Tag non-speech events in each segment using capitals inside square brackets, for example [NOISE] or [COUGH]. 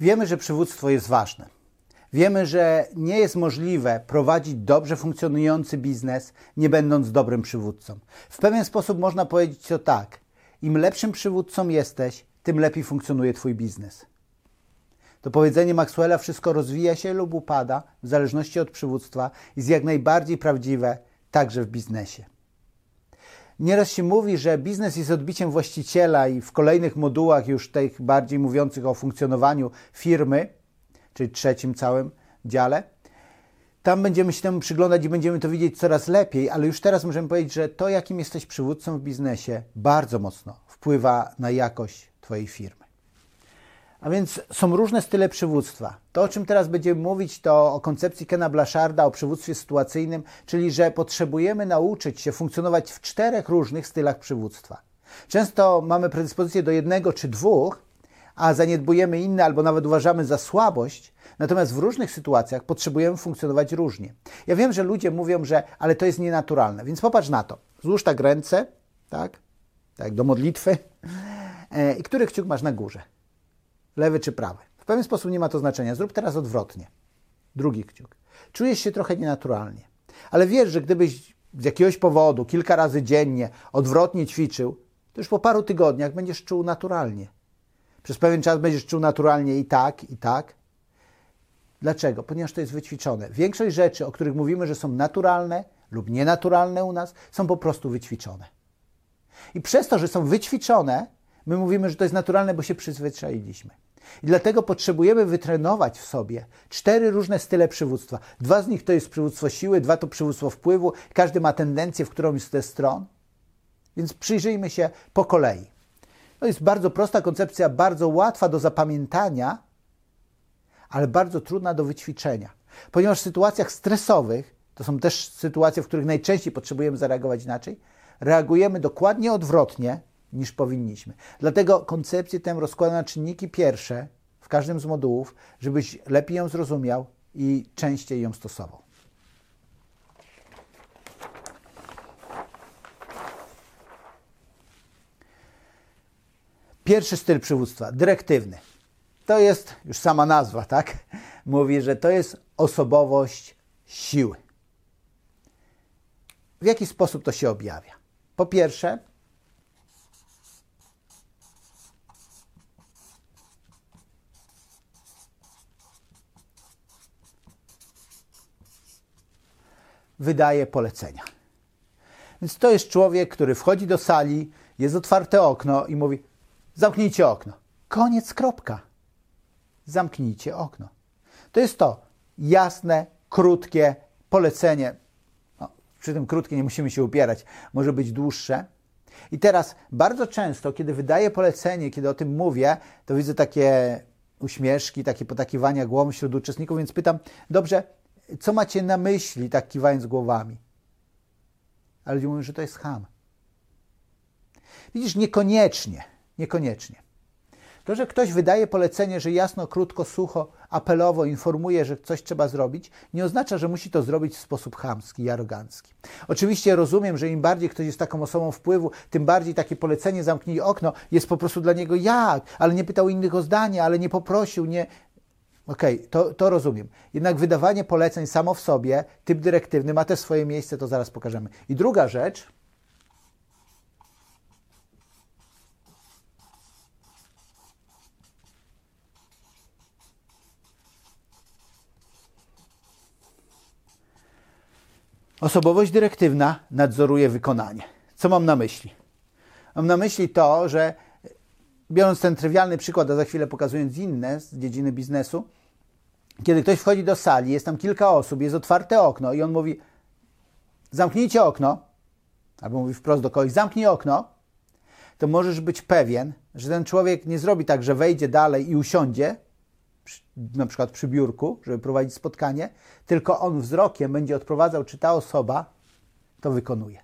Wiemy, że przywództwo jest ważne. Wiemy, że nie jest możliwe prowadzić dobrze funkcjonujący biznes, nie będąc dobrym przywódcą. W pewien sposób można powiedzieć to tak: im lepszym przywódcą jesteś, tym lepiej funkcjonuje Twój biznes. To powiedzenie Maxwella wszystko rozwija się lub upada w zależności od przywództwa jest jak najbardziej prawdziwe także w biznesie. Nieraz się mówi, że biznes jest odbiciem właściciela i w kolejnych modułach już tych bardziej mówiących o funkcjonowaniu firmy, czyli trzecim całym dziale, tam będziemy się temu przyglądać i będziemy to widzieć coraz lepiej, ale już teraz możemy powiedzieć, że to, jakim jesteś przywódcą w biznesie, bardzo mocno wpływa na jakość Twojej firmy. A więc są różne style przywództwa. To, o czym teraz będziemy mówić, to o koncepcji Kena Blasharda, o przywództwie sytuacyjnym, czyli że potrzebujemy nauczyć się funkcjonować w czterech różnych stylach przywództwa. Często mamy predyspozycję do jednego czy dwóch, a zaniedbujemy inne albo nawet uważamy za słabość, natomiast w różnych sytuacjach potrzebujemy funkcjonować różnie. Ja wiem, że ludzie mówią, że ale to jest nienaturalne, więc popatrz na to. Złóż tak ręce, tak, tak do modlitwy e, i który kciuk masz na górze? Lewy czy prawy. W pewien sposób nie ma to znaczenia. Zrób teraz odwrotnie. Drugi kciuk. Czujesz się trochę nienaturalnie, ale wiesz, że gdybyś z jakiegoś powodu kilka razy dziennie odwrotnie ćwiczył, to już po paru tygodniach będziesz czuł naturalnie. Przez pewien czas będziesz czuł naturalnie i tak, i tak. Dlaczego? Ponieważ to jest wyćwiczone. Większość rzeczy, o których mówimy, że są naturalne lub nienaturalne u nas, są po prostu wyćwiczone. I przez to, że są wyćwiczone, my mówimy, że to jest naturalne, bo się przyzwyczailiśmy. I dlatego potrzebujemy wytrenować w sobie cztery różne style przywództwa. Dwa z nich to jest przywództwo siły, dwa to przywództwo wpływu. Każdy ma tendencję w którąś z tych stron. Więc przyjrzyjmy się po kolei. To jest bardzo prosta koncepcja, bardzo łatwa do zapamiętania, ale bardzo trudna do wyćwiczenia. Ponieważ w sytuacjach stresowych, to są też sytuacje, w których najczęściej potrzebujemy zareagować inaczej, reagujemy dokładnie odwrotnie niż powinniśmy. Dlatego koncepcję tę rozkładam na czynniki pierwsze w każdym z modułów, żebyś lepiej ją zrozumiał i częściej ją stosował. Pierwszy styl przywództwa, dyrektywny. To jest już sama nazwa, tak? [LAUGHS] Mówi, że to jest osobowość siły. W jaki sposób to się objawia? Po pierwsze, wydaje polecenia. Więc to jest człowiek, który wchodzi do sali, jest otwarte okno i mówi: Zamknijcie okno. Koniec, kropka. Zamknijcie okno. To jest to jasne, krótkie polecenie. No, przy tym krótkie nie musimy się upierać, może być dłuższe. I teraz bardzo często, kiedy wydaję polecenie, kiedy o tym mówię, to widzę takie uśmieszki, takie potakiwania głową wśród uczestników, więc pytam: Dobrze, co macie na myśli, tak kiwając głowami? Ale ludzie mówią, że to jest ham. Widzisz, niekoniecznie, niekoniecznie. To, że ktoś wydaje polecenie, że jasno, krótko, sucho, apelowo informuje, że coś trzeba zrobić, nie oznacza, że musi to zrobić w sposób chamski i arogancki. Oczywiście rozumiem, że im bardziej ktoś jest taką osobą wpływu, tym bardziej takie polecenie zamknij okno jest po prostu dla niego jak, ale nie pytał innych o zdanie, ale nie poprosił, nie, Okej, okay, to, to rozumiem. Jednak wydawanie poleceń samo w sobie, typ dyrektywny, ma też swoje miejsce, to zaraz pokażemy. I druga rzecz. Osobowość dyrektywna nadzoruje wykonanie. Co mam na myśli? Mam na myśli to, że biorąc ten trywialny przykład, a za chwilę pokazując inne z dziedziny biznesu, kiedy ktoś wchodzi do sali, jest tam kilka osób, jest otwarte okno i on mówi: Zamknijcie okno, albo mówi wprost do kogoś: Zamknij okno, to możesz być pewien, że ten człowiek nie zrobi tak, że wejdzie dalej i usiądzie, na przykład przy biurku, żeby prowadzić spotkanie, tylko on wzrokiem będzie odprowadzał, czy ta osoba to wykonuje.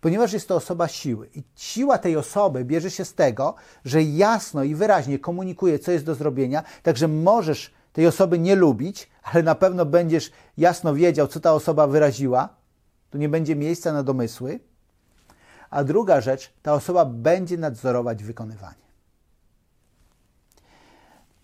Ponieważ jest to osoba siły. I siła tej osoby bierze się z tego, że jasno i wyraźnie komunikuje, co jest do zrobienia, także możesz tej osoby nie lubić, ale na pewno będziesz jasno wiedział, co ta osoba wyraziła. Tu nie będzie miejsca na domysły. A druga rzecz, ta osoba będzie nadzorować wykonywanie.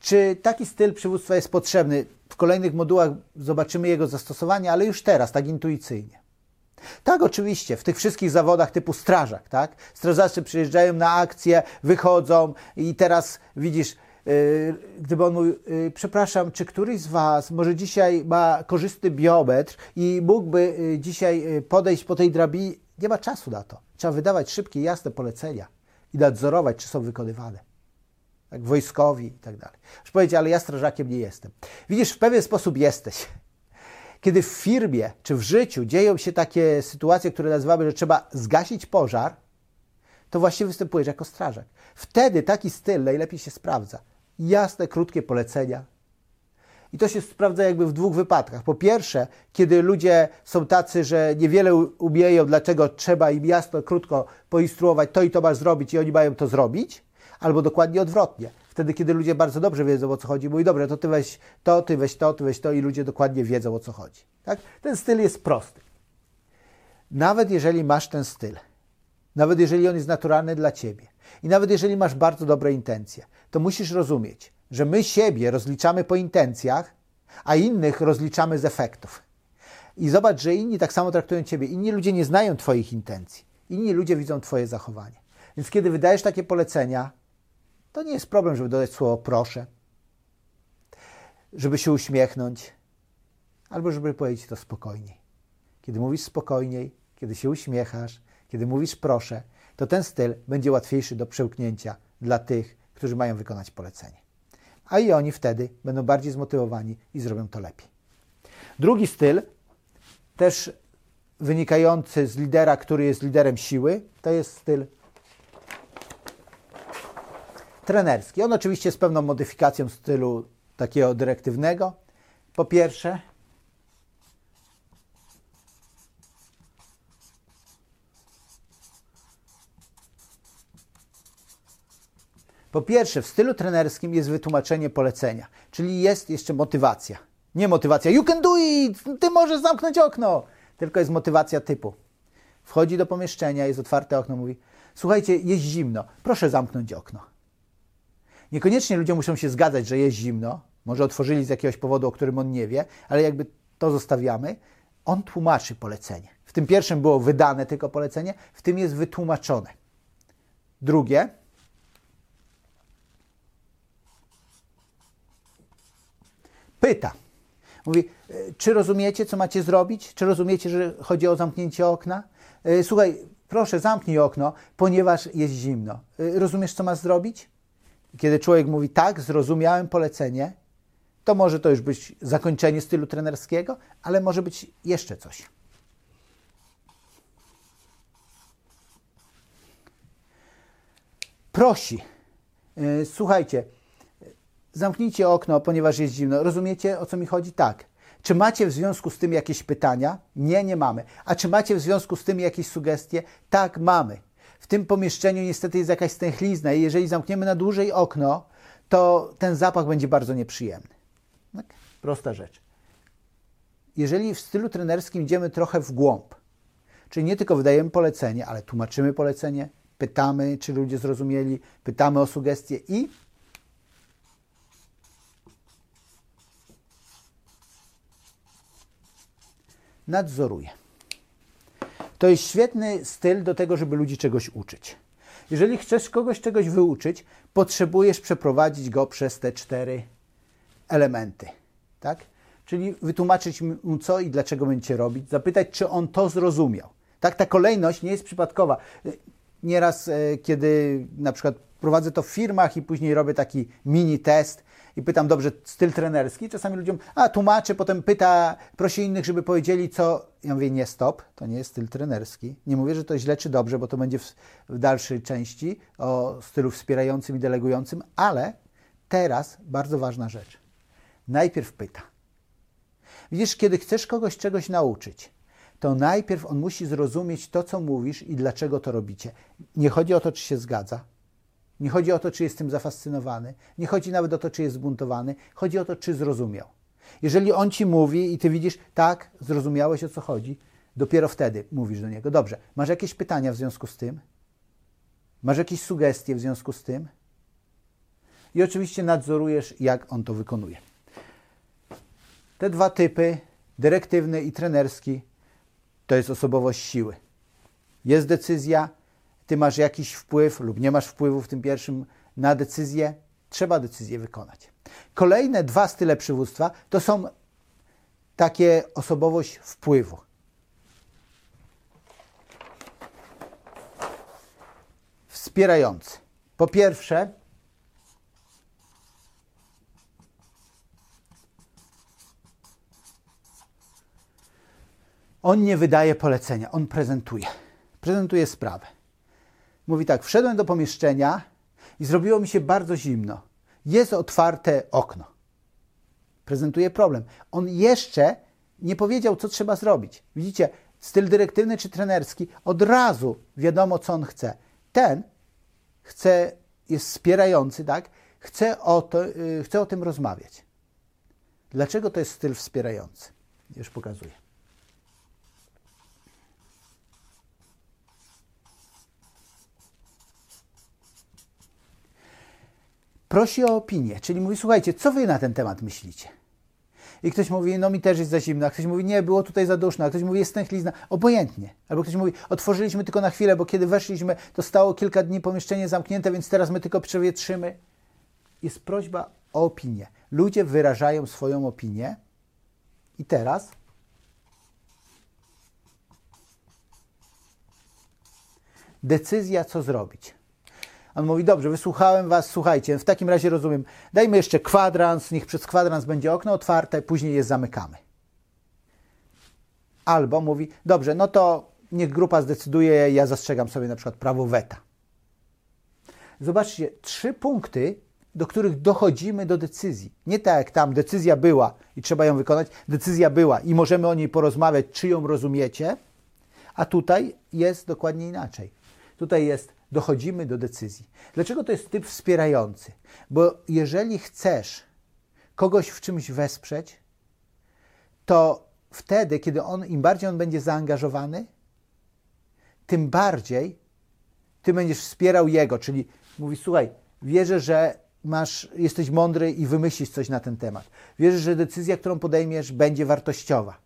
Czy taki styl przywództwa jest potrzebny? W kolejnych modułach zobaczymy jego zastosowanie, ale już teraz, tak intuicyjnie. Tak, oczywiście, w tych wszystkich zawodach typu strażak, tak? Strażacy przyjeżdżają na akcję, wychodzą i teraz widzisz, gdyby on mówił, yy, przepraszam, czy któryś z Was może dzisiaj ma korzystny biometr i mógłby yy, dzisiaj podejść po tej drabinie? Nie ma czasu na to. Trzeba wydawać szybkie, jasne polecenia i nadzorować, czy są wykonywane. Tak, wojskowi i tak dalej. Już powiedzieć, ale ja strażakiem nie jestem. Widzisz, w pewien sposób jesteś. Kiedy w firmie czy w życiu dzieją się takie sytuacje, które nazywamy, że trzeba zgasić pożar, to właściwie występujesz jako strażak. Wtedy taki styl najlepiej się sprawdza. Jasne, krótkie polecenia. I to się sprawdza jakby w dwóch wypadkach. Po pierwsze, kiedy ludzie są tacy, że niewiele umieją, dlaczego trzeba im jasno, krótko poinstruować, to i to masz zrobić i oni mają to zrobić, albo dokładnie odwrotnie wtedy, kiedy ludzie bardzo dobrze wiedzą, o co chodzi, mówi, dobrze, to ty weź to, ty weź to, ty weź to i ludzie dokładnie wiedzą, o co chodzi. Tak? Ten styl jest prosty. Nawet jeżeli masz ten styl, nawet jeżeli on jest naturalny dla ciebie i nawet jeżeli masz bardzo dobre intencje, to musisz rozumieć, że my siebie rozliczamy po intencjach, a innych rozliczamy z efektów. I zobacz, że inni tak samo traktują ciebie. Inni ludzie nie znają twoich intencji. Inni ludzie widzą twoje zachowanie. Więc kiedy wydajesz takie polecenia, to nie jest problem, żeby dodać słowo proszę, żeby się uśmiechnąć, albo żeby powiedzieć to spokojniej. Kiedy mówisz spokojniej, kiedy się uśmiechasz, kiedy mówisz proszę, to ten styl będzie łatwiejszy do przełknięcia dla tych, którzy mają wykonać polecenie. A i oni wtedy będą bardziej zmotywowani i zrobią to lepiej. Drugi styl, też wynikający z lidera, który jest liderem siły, to jest styl trenerski. On oczywiście z pewną modyfikacją stylu takiego dyrektywnego. Po pierwsze, Po pierwsze, w stylu trenerskim jest wytłumaczenie polecenia, czyli jest jeszcze motywacja. Nie motywacja, you can do it, ty możesz zamknąć okno, tylko jest motywacja typu. Wchodzi do pomieszczenia, jest otwarte okno, mówi: Słuchajcie, jest zimno, proszę zamknąć okno. Niekoniecznie ludzie muszą się zgadzać, że jest zimno, może otworzyli z jakiegoś powodu, o którym on nie wie, ale jakby to zostawiamy. On tłumaczy polecenie. W tym pierwszym było wydane tylko polecenie, w tym jest wytłumaczone. Drugie, pyta. Mówi, e, czy rozumiecie, co macie zrobić? Czy rozumiecie, że chodzi o zamknięcie okna? E, słuchaj, proszę, zamknij okno, ponieważ jest zimno. E, rozumiesz, co masz zrobić? Kiedy człowiek mówi tak, zrozumiałem polecenie, to może to już być zakończenie stylu trenerskiego, ale może być jeszcze coś. Prosi. Słuchajcie, zamknijcie okno, ponieważ jest zimno. Rozumiecie, o co mi chodzi? Tak. Czy macie w związku z tym jakieś pytania? Nie, nie mamy. A czy macie w związku z tym jakieś sugestie? Tak, mamy w tym pomieszczeniu niestety jest jakaś stęchlizna i jeżeli zamkniemy na dłużej okno, to ten zapach będzie bardzo nieprzyjemny. Tak? Prosta rzecz. Jeżeli w stylu trenerskim idziemy trochę w głąb, czyli nie tylko wydajemy polecenie, ale tłumaczymy polecenie, pytamy, czy ludzie zrozumieli, pytamy o sugestie i nadzoruje. To jest świetny styl do tego, żeby ludzi czegoś uczyć. Jeżeli chcesz kogoś czegoś wyuczyć, potrzebujesz przeprowadzić go przez te cztery elementy. Tak? Czyli wytłumaczyć mu co i dlaczego będziecie robić, zapytać, czy on to zrozumiał. Tak, ta kolejność nie jest przypadkowa. Nieraz, e, kiedy na przykład prowadzę to w firmach i później robię taki mini test, i pytam, dobrze, styl trenerski. Czasami ludziom, a tłumaczy, potem pyta, prosi innych, żeby powiedzieli, co. Ja mówię, nie, stop, to nie jest styl trenerski. Nie mówię, że to źle czy dobrze, bo to będzie w, w dalszej części o stylu wspierającym i delegującym, ale teraz bardzo ważna rzecz. Najpierw pyta. Widzisz, kiedy chcesz kogoś czegoś nauczyć, to najpierw on musi zrozumieć to, co mówisz i dlaczego to robicie. Nie chodzi o to, czy się zgadza, nie chodzi o to, czy jest tym zafascynowany, nie chodzi nawet o to, czy jest zbuntowany, chodzi o to, czy zrozumiał. Jeżeli on ci mówi i ty widzisz, tak, zrozumiałeś o co chodzi, dopiero wtedy mówisz do niego: Dobrze, masz jakieś pytania w związku z tym? Masz jakieś sugestie w związku z tym? i oczywiście nadzorujesz, jak on to wykonuje. Te dwa typy, dyrektywny i trenerski, to jest osobowość siły. Jest decyzja, ty masz jakiś wpływ lub nie masz wpływu w tym pierwszym na decyzję, trzeba decyzję wykonać. Kolejne dwa style przywództwa to są takie osobowość wpływu. Wspierający. Po pierwsze, on nie wydaje polecenia, on prezentuje. Prezentuje sprawę. Mówi tak: Wszedłem do pomieszczenia i zrobiło mi się bardzo zimno. Jest otwarte okno. Prezentuje problem. On jeszcze nie powiedział, co trzeba zrobić. Widzicie, styl dyrektywny czy trenerski, od razu wiadomo, co on chce. Ten chce, jest wspierający, tak? Chce o, to, yy, chce o tym rozmawiać. Dlaczego to jest styl wspierający? Już pokazuję. Prosi o opinię, czyli mówi, słuchajcie, co wy na ten temat myślicie? I ktoś mówi, no mi też jest za zimno, a ktoś mówi, nie, było tutaj za duszno, a ktoś mówi, jest stęchlizna, obojętnie. Albo ktoś mówi, otworzyliśmy tylko na chwilę, bo kiedy weszliśmy, to stało kilka dni pomieszczenie zamknięte, więc teraz my tylko przewietrzymy. Jest prośba o opinię. Ludzie wyrażają swoją opinię i teraz decyzja, co zrobić. On mówi, dobrze, wysłuchałem was, słuchajcie, w takim razie rozumiem, dajmy jeszcze kwadrans, niech przez kwadrans będzie okno otwarte, później je zamykamy. Albo mówi, dobrze, no to niech grupa zdecyduje, ja zastrzegam sobie na przykład prawo weta. Zobaczcie, trzy punkty, do których dochodzimy do decyzji. Nie tak jak tam decyzja była i trzeba ją wykonać, decyzja była i możemy o niej porozmawiać, czy ją rozumiecie, a tutaj jest dokładnie inaczej. Tutaj jest dochodzimy do decyzji. Dlaczego to jest typ wspierający? Bo jeżeli chcesz kogoś w czymś wesprzeć, to wtedy, kiedy on, im bardziej on będzie zaangażowany, tym bardziej ty będziesz wspierał jego, czyli mówi, słuchaj, wierzę, że masz, jesteś mądry i wymyślisz coś na ten temat. Wierzę, że decyzja, którą podejmiesz, będzie wartościowa.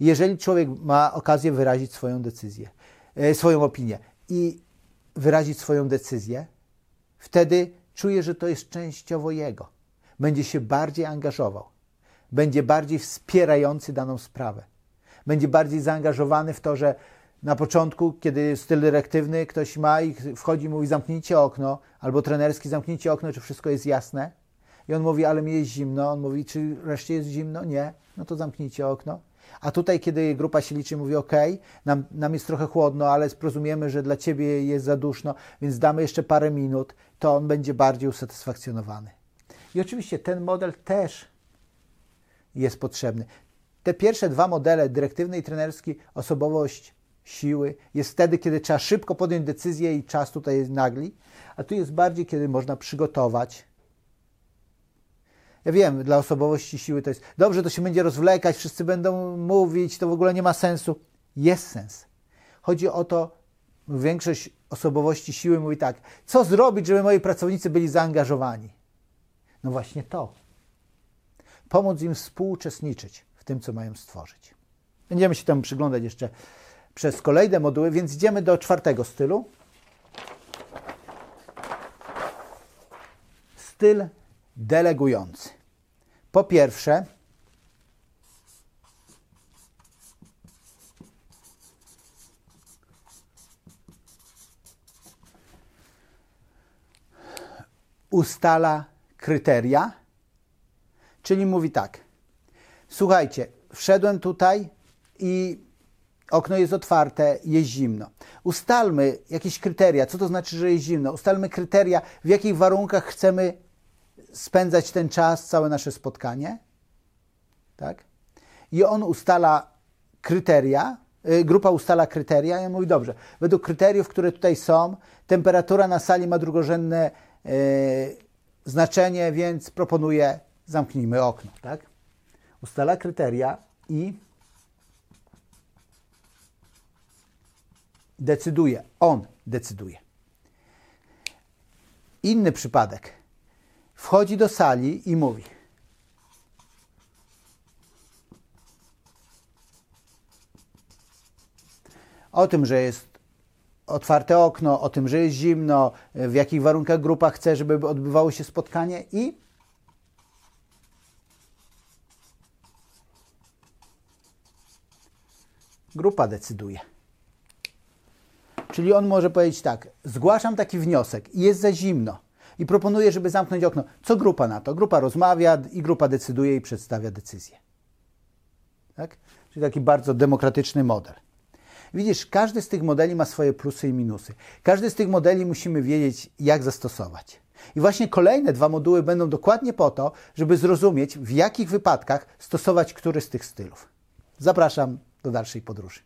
Jeżeli człowiek ma okazję wyrazić swoją decyzję, e, swoją opinię i wyrazić swoją decyzję, wtedy czuje, że to jest częściowo jego. Będzie się bardziej angażował, będzie bardziej wspierający daną sprawę, będzie bardziej zaangażowany w to, że na początku, kiedy styl dyrektywny ktoś ma i wchodzi i mówi zamknijcie okno, albo trenerski zamknijcie okno, czy wszystko jest jasne. I on mówi, ale mi jest zimno. On mówi, czy reszcie jest zimno? Nie. No to zamknijcie okno. A tutaj, kiedy grupa się liczy, mówi: OK, nam, nam jest trochę chłodno, ale rozumiemy, że dla ciebie jest za duszno, więc damy jeszcze parę minut, to on będzie bardziej usatysfakcjonowany. I oczywiście ten model też jest potrzebny. Te pierwsze dwa modele, dyrektywny i trenerski, osobowość siły, jest wtedy, kiedy trzeba szybko podjąć decyzję i czas tutaj jest nagli, a tu jest bardziej, kiedy można przygotować, ja wiem, dla osobowości siły to jest dobrze, to się będzie rozwlekać, wszyscy będą mówić, to w ogóle nie ma sensu. Jest sens. Chodzi o to, większość osobowości siły mówi tak, co zrobić, żeby moi pracownicy byli zaangażowani? No właśnie to. Pomóc im współuczestniczyć w tym, co mają stworzyć. Będziemy się temu przyglądać jeszcze przez kolejne moduły, więc idziemy do czwartego stylu. Styl delegujący. Po pierwsze, ustala kryteria, czyli mówi tak: Słuchajcie, wszedłem tutaj i okno jest otwarte, jest zimno. Ustalmy jakieś kryteria. Co to znaczy, że jest zimno? Ustalmy kryteria, w jakich warunkach chcemy spędzać ten czas, całe nasze spotkanie. Tak? I on ustala kryteria, y, grupa ustala kryteria i on mówi, dobrze, według kryteriów, które tutaj są, temperatura na sali ma drugorzędne yy, znaczenie, więc proponuję, zamknijmy okno. Tak? Ustala kryteria i decyduje, on decyduje. Inny przypadek wchodzi do sali i mówi: O tym, że jest otwarte okno, o tym, że jest zimno, w jakich warunkach grupa chce, żeby odbywało się spotkanie i grupa decyduje. Czyli on może powiedzieć tak: Zgłaszam taki wniosek jest za zimno i proponuję, żeby zamknąć okno. Co grupa na to? Grupa rozmawia i grupa decyduje i przedstawia decyzję. Tak? Czyli taki bardzo demokratyczny model. Widzisz, każdy z tych modeli ma swoje plusy i minusy. Każdy z tych modeli musimy wiedzieć, jak zastosować. I właśnie kolejne dwa moduły będą dokładnie po to, żeby zrozumieć, w jakich wypadkach stosować który z tych stylów. Zapraszam do dalszej podróży.